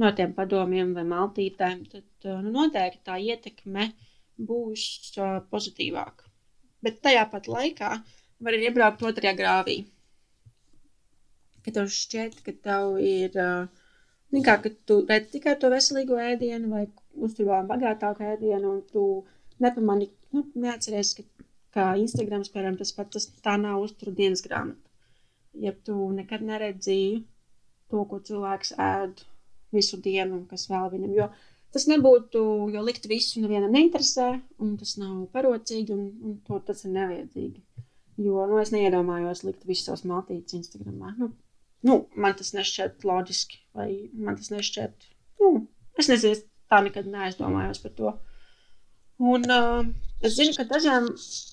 no tiem padomiem vai maltītēm, tad uh, nu, noteikti tā ietekme būs uh, pozitīvāka. Bet tajā pat laikā var arī iebraukt otrajā grāvī. Kad tev šķiet, ka tev ir Nu, kā, ka tu redz tikai to veselīgo ēdienu vai uzturvā bagātāku ēdienu, un tu nepamani, nu, neatceries, ka, kā Instagrams, piemēram, tas pat tas tā nav uzturu dienas grāmata. Ja tu nekad neredzīji to, ko cilvēks ēd visu dienu, kas vēl viņam, jo tas nebūtu, jo likt visu nevienam neinteresē, un tas nav parocīgi, un, un to tas ir nevajadzīgi. Jo, nu, es neiedomājos likt visus savus maltītes Instagramā. Nu, nu, man tas nešķiet loģiski, vai man tas nešķiet. Nu, es nezinu, es tā nekad neaizdomājos par to. Un uh, es zinu, ka dažiem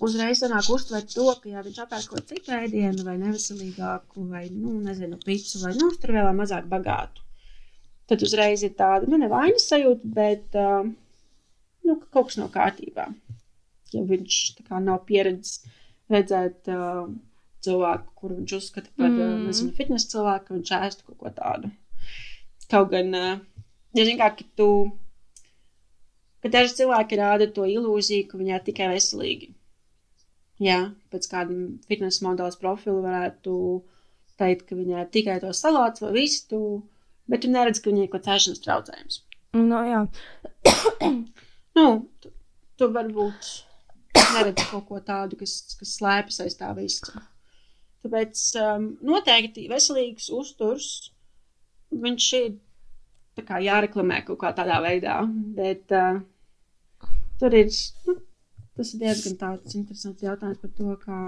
uzreiz sanāk uztvert to, ka, ja viņš apēd kaut citu ēdienu, vai neveselīgāku, vai, nu, nezinu, picu, vai, nu, tur vēl mazāk bagātu, tad uzreiz ir tāda, nu, nevainas sajūta, bet, uh, nu, ka kaut kas nav kārtībā. Ja viņš tā kā nav pieredzējis redzēt uh, cilvēku, kur viņš uzskata par, mm. nezinu, fitnes cilvēku, viņš ēstu kaut ko tādu. Kaut gan, ja zini, kā, ka tu, ka daži cilvēki rāda to ilūziju, ka viņi ir tikai veselīgi. Jā, pēc kāda fitnes modeļa profila varētu teikt, ka viņai ir tikai to salāts vai vistu, bet tu neredz, ka viņai ir kaut kāds ēšanas traucējums. No, jā. nu, tu, tu varbūt neredzu kaut ko tādu, kas, kas slēpjas aiz tā visa. Tāpēc um, noteikti veselīgs uzturs, viņš ir kā, jāreklamē kaut kā tādā veidā. Bet uh, tur ir, nu, tas ir diezgan tāds interesants jautājums par to, kā,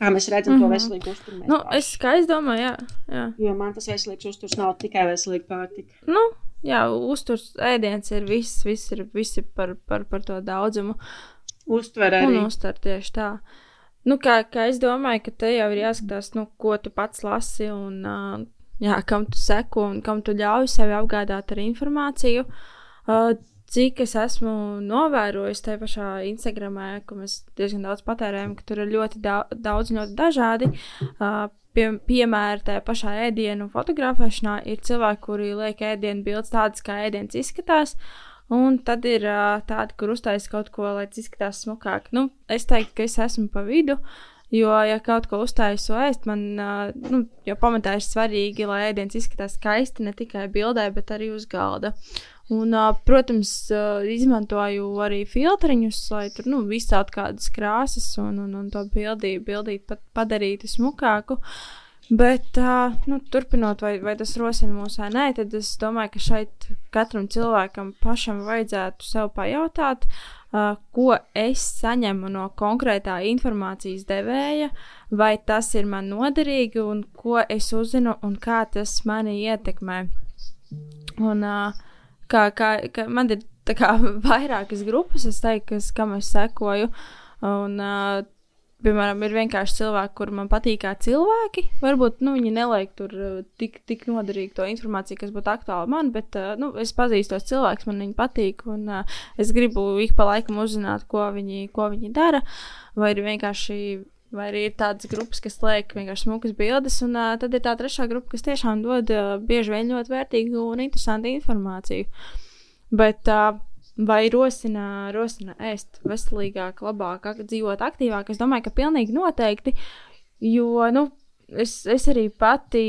kā mēs redzam mm -hmm. to Mhm. veselīgu uzturu. Nu, es kā es domāju, jā. jā. Jo man tas veselīgs uzturs nav tikai veselīga pārtika. Nu, jā, uzturs ēdiens ir viss, viss ir visi par, par, par to daudzumu. Uztver arī. Un uztver tieši tā. Nu, kā, kā es domāju, ka te jau ir jāskatās, nu, ko tu pats lasi un uh, jā, kam tu seko un kam tu ļauj sevi apgādāt ar informāciju. Uh, cik es esmu novērojis tajā pašā Instagramā, ka mēs diezgan daudz patērējam, ka tur ir ļoti daudz, ļoti dažādi. Uh, pie, piemēram, tajā pašā ēdienu fotografēšanā ir cilvēki, kuri liek ēdienu bildes tādas, kā ēdiens izskatās. Un tad ir uh, tādi, kur uztaisīs kaut ko, lai tas izskatās smukāk. Nu, es teiktu, ka es esmu pa vidu. Jo, ja kaut ko uztaisu ēst, man uh, nu, jau pamatā ir svarīgi, lai ēdiens izskatās skaisti ne tikai bildē, bet arī uz galda. Un, uh, protams, uh, izmantoju arī filtriņus, lai tur nu, izcelt kādas krāsas un, un, un to bildī, bildīt, pat padarītu smukāku. Bet, uh, nu, turpinot, vai, vai tas rosina mūs vai nē, tad es domāju, ka šeit katram cilvēkam pašam vajadzētu sev pajautāt, uh, ko es saņemu no konkrētā informācijas devēja, vai tas ir man noderīgi, un ko es uzzinu, un kā tas mani ietekmē. Un, uh, kā, kā, kā man ir kā, vairākas grupas, es teiktu, kas, kam es sekoju. Un, uh, piemēram, ir vienkārši cilvēki, kuriem man patīk kā cilvēki. Varbūt nu, viņi neliek tur uh, tik, tik noderīgi to informāciju, kas būtu aktuāla man, bet uh, nu, es pazīstu tos cilvēkus, man viņi patīk. Un, uh, es gribu ik pa laikam uzzināt, ko viņi, ko viņi dara. Vai arī vienkārši. Vai arī ir tādas grupas, kas liek vienkārši smukas bildes, un uh, tad ir tā trešā grupa, kas tiešām dod uh, bieži vien ļoti vērtīgu un interesantu informāciju. Bet uh, vai rosina, rosina ēst veselīgāk, labāk, dzīvot aktīvāk? Es domāju, ka pilnīgi noteikti. Jo, nu, es, es arī pati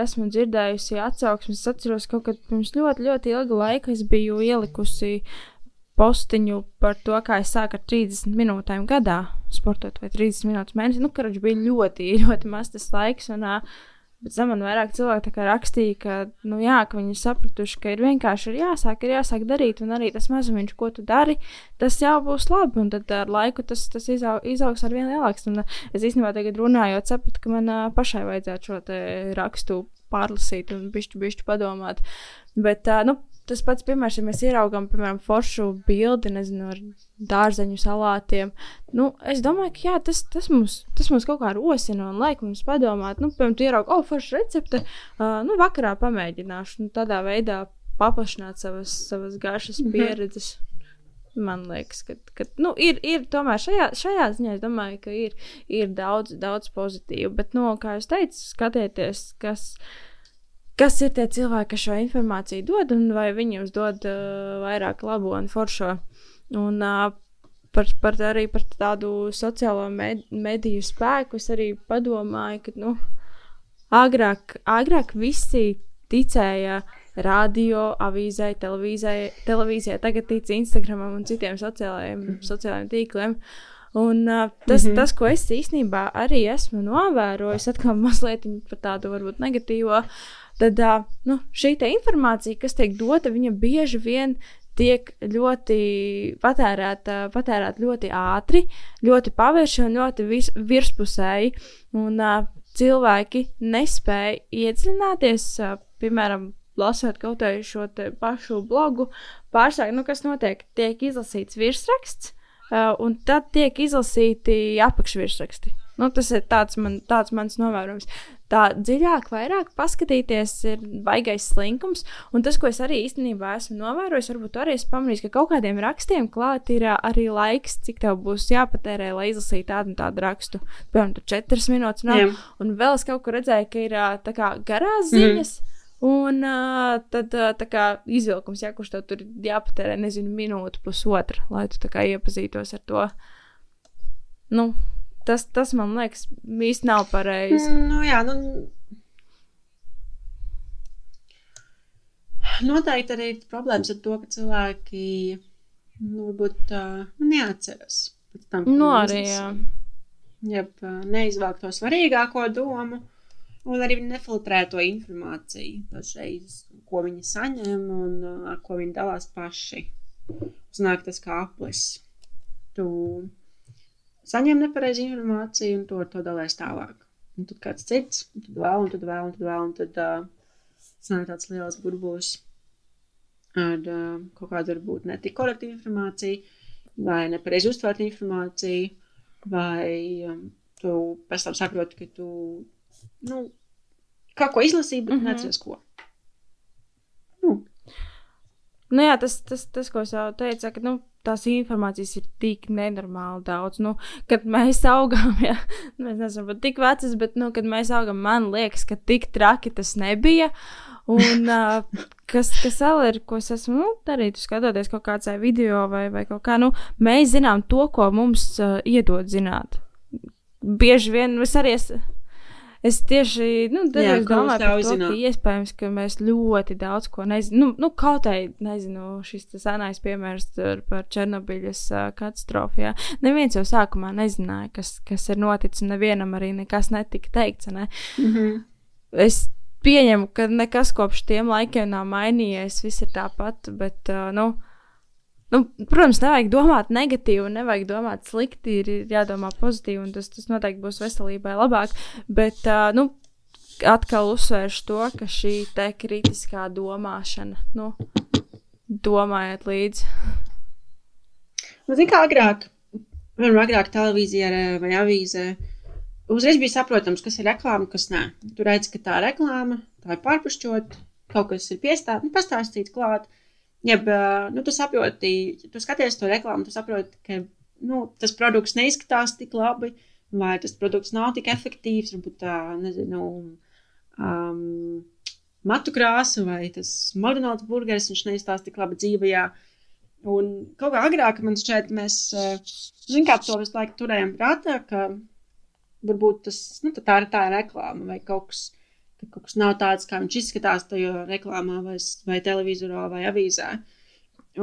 esmu dzirdējusi atsauksmes. Es atceros, ka pirms ļoti, ļoti ilga laika es biju ielikusi postiņu par to, kā es sāku ar 30 minūtēm gadā sportot vai 30 minūtes mēnesī. Nu, karš bija ļoti, ļoti maz tas laiks. Un, uh, Bet man vairāk cilvēki rakstīja, ka, nu, jā, ka viņi ir sapratuši, ka ir vienkārši ir jāsāk, ir jāsāk darīt, un arī tas mazumiņš, ko tu dari, tas jau būs labi, un tad ar laiku tas, tas izaug, izaugs ar vien lielāks. Un es īstenībā tagad runājot, sapratu, ka man uh, pašai vajadzētu šo rakstu pārlasīt un bišķi, bišķi padomāt. Bet, uh, nu, tas pats, piemēram, ja mēs ieraugām, piemēram, foršu bildi, nezinu, ar dārzeņu salātiem. Nu, es domāju, ka jā, tas, tas, mums, tas mums kaut kā rosina un liek mums padomāt, nu, piemēram, tu ieraugi, oh, forša recepte, uh, nu, vakarā pamēģināšu, nu, tādā veidā paplašināt savas, savas garšas pieredzes. Mm -hmm. Man liekas, ka, ka nu, ir, ir tomēr šajā, šajā ziņā, es domāju, ka ir, ir daudz, daudz pozitīvu. Bet, nu, kā jau teicu, skatieties, kas ir kas ir tie cilvēki, kas šo informāciju dod, un vai viņi jums dod uh, vairāk labo un foršo. Un, uh, par, par, arī par tādu sociālo med, mediju spēku es arī padomāju, ka nu, agrāk, agrāk visi ticēja radio, avīzē, televīzijai, tagad tic Instagramam un citiem sociālajiem, sociālajiem tīkliem. Un, uh, tas, mm -hmm. tas, ko es īstenībā arī esmu novērojis, atkal mazliet par tādu varbūt negatīvu, tad nu, šī informācija, kas tiek dota, viņa bieži vien tiek ļoti patērēta, patērēta ļoti ātri, ļoti pavērši un ļoti vis, virspusēji. Un, uh, cilvēki nespēja iedziļināties, uh, piemēram, lasot kaut kādu šo pašu blogu, pārstāvju, nu, kas notiek, tiek izlasīts virsraksts. Uh, un tad tiek izlasīti apakšvirsraksti. Nu, tas ir tāds, man, tāds mans novērojums. Tā dziļāk, vairāk paskatīties, ir baigais slinkums. Un tas, ko es arī īstenībā esmu novērojis, varbūt arī es pamanīju, ka kaut kādiem rakstiem klāt ir arī laiks, cik tev būs jāpatērē, lai izlasītu tādu un tādu rakstu. Piemēram, tur četras minūtes. Nav, yeah. Un vēl es kaut kur redzēju, ka ir tā kā garās ziņas. Mm. Un uh, tad uh, kā, izvilkums, ja kurš tev tur jāpatērē, nezinu, minūte, pusotra, lai tu kā, iepazītos ar to. Nu, tas, tas man liekas, īsti nav pareizi. Mm, nu, jā, nu. Noteikti arī ir problēmas ar to, ka cilvēki nu, varbūt uh, neatceras. pēc tam. No nu, arī, jā. Jeb, neizvelk to svarīgāko domu, un arī nefiltrē to informāciju, dažreiz, ko viņi saņem un ar ko viņi dalās paši. Uznāk tas kā aplis. Tu saņem nepareizi informāciju un to, to dalēs tālāk. Un tad kāds cits, un tad vēl, un tad vēl, un tad vēl, un tad uh, sanāk tāds liels burbulis ar uh, kaut kādu varbūt netik korektu informāciju, vai nepareizi uztvērtu informāciju, vai um, tu pēc tam saproti, ka tu, nu, kaut ko izlasīji, bet mm -hmm. neatceries ko. Nu. Nu jā, tas, tas, tas, ko es jau teicu, ka nu, tās informācijas ir tik nenormāli daudz. Nu, kad mēs augām, ja mēs neesam pat tik veci, bet, nu, kad mēs augām, man liekas, ka tik traki tas nebija. Un uh, kas, kas vēl ir, ko es esmu nu, darījis, skatoties kaut kādā video vai, vai kaut kā, nu, mēs zinām to, ko mums uh, iedod zināt. Bieži vien es arī esmu. Es tieši nu, Jā, domāju, to, ka iespējams, ka mēs ļoti daudz ko nezinām. Nu, nu, kaut kā, nezinu, šis senais piemērs par Černobiļas uh, katastrofu. Jā. Neviens jau sākumā nezināja, kas, kas ir noticis, un nevienam arī nekas netika teikts. Ne? Mm -hmm. Es pieņemu, ka nekas kopš tiem laikiem nav mainījies. Viss ir tāpat, bet, uh, nu, nu, protams, nevajag domāt negatīvi, nevajag domāt slikti, ir, ir jādomā pozitīvi, un tas, tas noteikti būs veselībai labāk. Bet, uh, nu, atkal uzsvēršu to, ka šī te kritiskā domāšana, nu, domājiet līdzi. Nu, Ziniet, kā agrāk, piemēram, agrāk televīzijā vai avīzē uzreiz bija saprotams, kas ir reklāma, kas nē. Tur redz, ka tā ir reklāma, tā ir pārpušķot, kaut kas ir piestāstīts, nu, pastāstīts klāt. Jeb, nu, tu saproti, tu skaties to reklāmu, tu saproti, ka nu, tas produkts neizskatās tik labi, vai tas produkts nav tik efektīvs, varbūt tā, nezinu, um, matu krāsa vai tas McDonald's burgeris, viņš neizstāsta tik labi dzīvajā. Un kaut kā agrāk man šķiet, mēs, zinām, kā to visu laiku turējām prātā, ka varbūt tas nu, tā ir tā reklāma vai kaut kas. Kaut kas nav tāds, kā viņš izskatās tajā reklāmā, vai, vai televizorā, vai avīzē.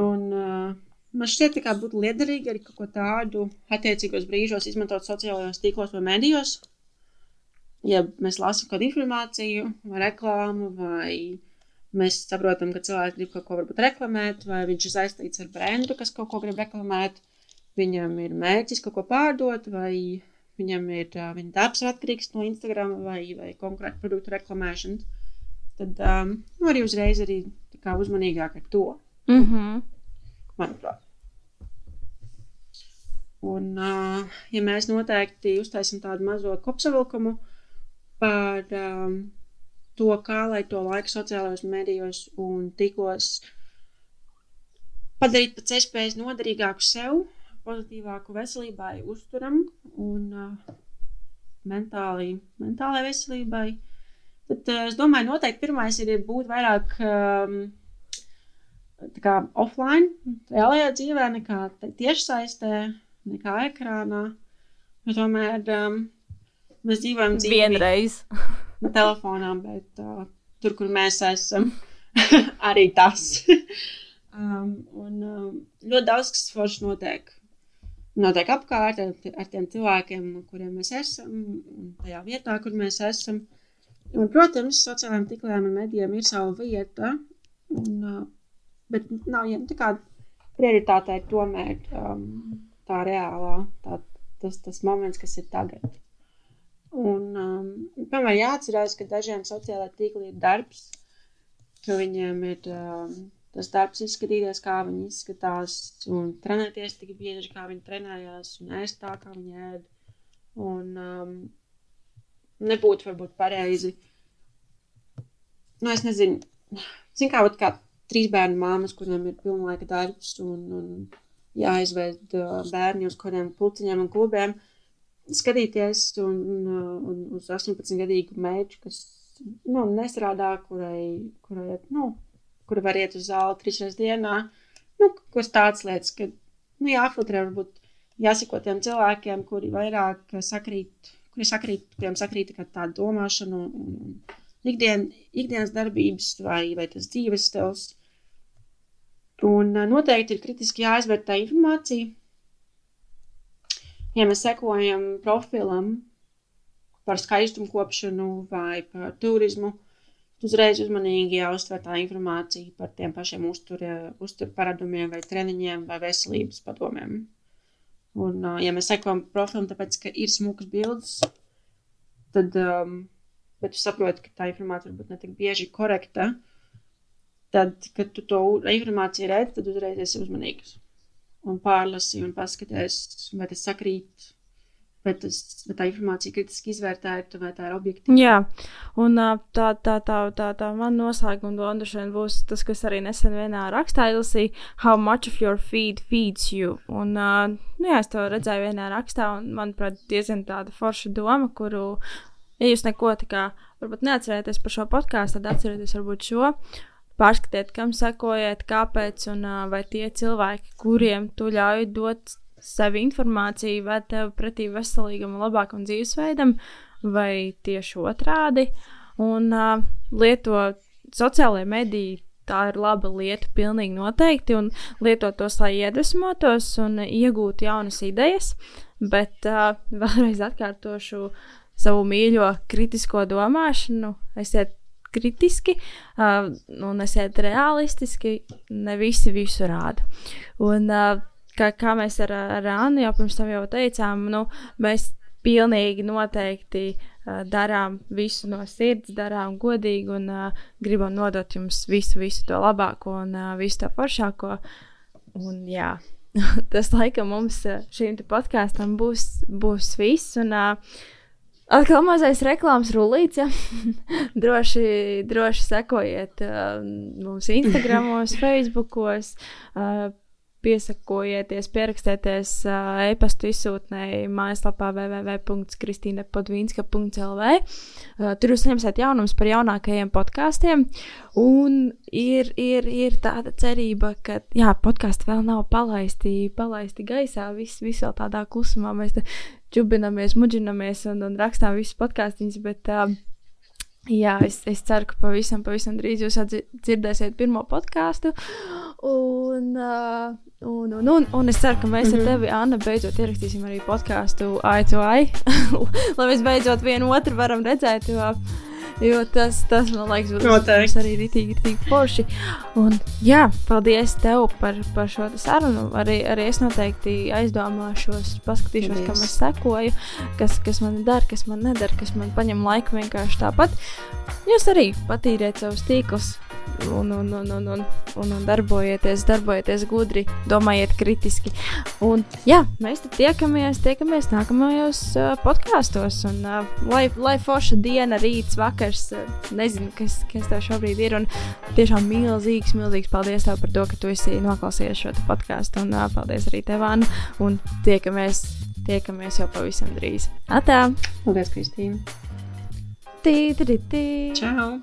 Un, uh, man šķiet, ka būtu liederīgi arī kaut ko tādu attiecīgos brīžos izmantot sociālajos tīklos vai medijos. Ja mēs lasām kādu informāciju, vai reklāmu, vai mēs saprotam, ka cilvēks grib kaut ko varbūt reklamēt, vai viņš ir saistīts ar brendu, kas kaut ko grib reklamēt, viņam ir mērķis kaut ko pārdot, vai viņam ir viņa darbs atkarīgs no Instagram vai, vai konkrēta produktu reklamēšanas, tad um, nu, arī uzreiz arī uzmanīgāk ar to. Mm -hmm. Manuprāt. Un, uh, ja mēs noteikti uztaisām tādu mazo kopsavilkumu par um, to, kā lai to laiku sociālajos medijos un tikos padarīt pēc iespējas noderīgāku sev, pozitīvāku veselībai, uzturam un uh, mentāli, mentālai veselībai. Tad uh, es domāju, noteikti pirmais ir būt vairāk um, kā offline, reālajā dzīvē, nekā tiešsaistē, nekā ekrānā. Jo tomēr um, mēs dzīvojam dzīvi vienreiz. no telefonām, bet uh, tur, kur mēs esam, arī tas. um, un um, ļoti daudz kas forši notiek notiek apkārt ar, ar tiem cilvēkiem, kuriem mēs esam, un tajā vietā, kur mēs esam. Un, protams, sociālajiem tīkliem un medijiem ir sava vieta, un, bet nav jau tā kā prioritāte ir tomēr um, tā reālā, tā, tas, tas moments, kas ir tagad. Un, um, piemēram, jāatcerās, ka dažiem sociālajiem tīkliem ir darbs, ka viņiem ir um, tas darbs izskatīties, kā viņi izskatās, un trenēties tik bieži, kā viņi trenējās, un ēst tā, kā viņi ēd. Un um, nebūtu varbūt pareizi. Nu, es nezinu, zinu, kā, kā trīs bērnu māmas, kuriem ir pilnlaika darbs, un, un jāizved uh, bērni uz kādiem pulciņiem un klubiem, skatīties un, uh, un uz 18-gadīgu meitu, kas nu, nestrādā, kurai, kurai nu, kur var iet uz zāli trīs reizes dienā. Nu, kas tāds lietas, ka nu, jāfiltrē, varbūt jāsako tiem cilvēkiem, kuri vairāk sakrīt, kuri sakrīt, kuriem sakrīt tā domāšana un, ikdien, ikdienas darbības vai, vai tas dzīves stils. Un noteikti ir kritiski jāizvērtē informācija. ja mēs sekojam profilam par skaistumu kopšanu vai par turismu, uzreiz uzmanīgi jāuztver tā informācija par tiem pašiem uzturparadumiem vai treniņiem vai veselības padomiem. Un, ja mēs sekojam profilam, tāpēc, ka ir smukas bildes, tad, um, bet tu saproti, ka tā informācija varbūt ne tik bieži korekta, tad, kad tu to informāciju redz, tad uzreiz esi uzmanīgs un pārlasi un paskaties, vai tas sakrīt. Vai, tas, vai tā informācija kritiski izvērtēta, vai tā ir objektīva? Jā, un tā, tā, tā, tā, tā man noslēguma doma šodien būs tas, kas arī nesen vienā rakstā izlasīja, how much of your feed feeds you. Un, nu jā, es to redzēju vienā rakstā, un manuprāt, diezgan tāda forša doma, kuru, ja jūs neko tā kā, varbūt neatcerēties par šo podkāstu, tad atcerieties varbūt šo pārskatiet, kam sekojat, kāpēc, un vai tie cilvēki, kuriem tu ļauj dot sev informāciju, vai tev pretī veselīgam, labākam dzīvesveidam, vai tieši otrādi. Un uh, lieto sociālajie mediji. Tā ir laba lieta, pilnīgi noteikti, un lietot tos, lai iedvesmotos un iegūtu jaunas idejas. Bet uh, vēlreiz atkārtošu savu mīļo kritisko domāšanu. Esiet kritiski uh, un esiet realistiski. Ne visi visu rāda. Un, uh, kā, kā mēs ar, ar Annu jau pirms tam jau teicām, nu, mēs pilnīgi noteikti uh, darām visu no sirds, darām godīgi un uh, gribam nodot jums visu, visu to labāko un uh, visu to foršāko. Un, jā, tas laikam mums šīm podkāstam būs, būs viss. Un, uh, Atkal mazais reklāmas rullīts, ja droši, droši sekojiet uh, mums Instagram, Facebookos. Uh, piesakojieties, pierakstieties uh, e-pastu izsūtnēji mājaslapā www.kristīnepodvīnska.lv. Uh, tur jūs saņemsiet jaunumus par jaunākajiem podkāstiem. Un ir, ir, ir tāda cerība, ka jā, podkāsti vēl nav palaisti, palaisti gaisā. Viss vis vēl tādā klusumā mēs čubinamies, muģinamies un, un rakstām visus podkāstus. Bet uh, Jā, es, es ceru, ka pavisam, pavisam drīz jūs dzirdēsiet pirmo podkāstu. Un, uh, un, un, un, un es ceru, ka mēs mm -hmm. ar mhm. tevi, Anna, beidzot ierakstīsim arī podkāstu AI, lai mēs beidzot vienu otru varam redzēt. Jo, Jo tas, tas man liekas, būs arī rītīgi, rītīgi forši. Un, jā, paldies tev par, par šo sarunu. Arī, arī es noteikti aizdomāšos, paskatīšos, kam es sekoju, kas, kas man dara, kas man nedara, kas man paņem laiku vienkārši tāpat. Jūs arī patīriet savus tīklus un, un, un, un, un, un, un darbojieties, darbojieties gudri, domājiet kritiski. Un, jā, mēs tiekamies, tiekamies nākamajos uh, podkāstos. Un, uh, lai, lai forša diena, rīts, vakars, uh, nezinu, kas, kas tev šobrīd ir. Un tiešām milzīgs, milzīgs paldies tev par to, ka tu esi noklausījies šo podkāstu. Un uh, paldies arī tev, Anna. Un tiekamies, tiekamies jau pavisam drīz. Atā! Paldies, Kristīna! Tī, tī, tī. Čau!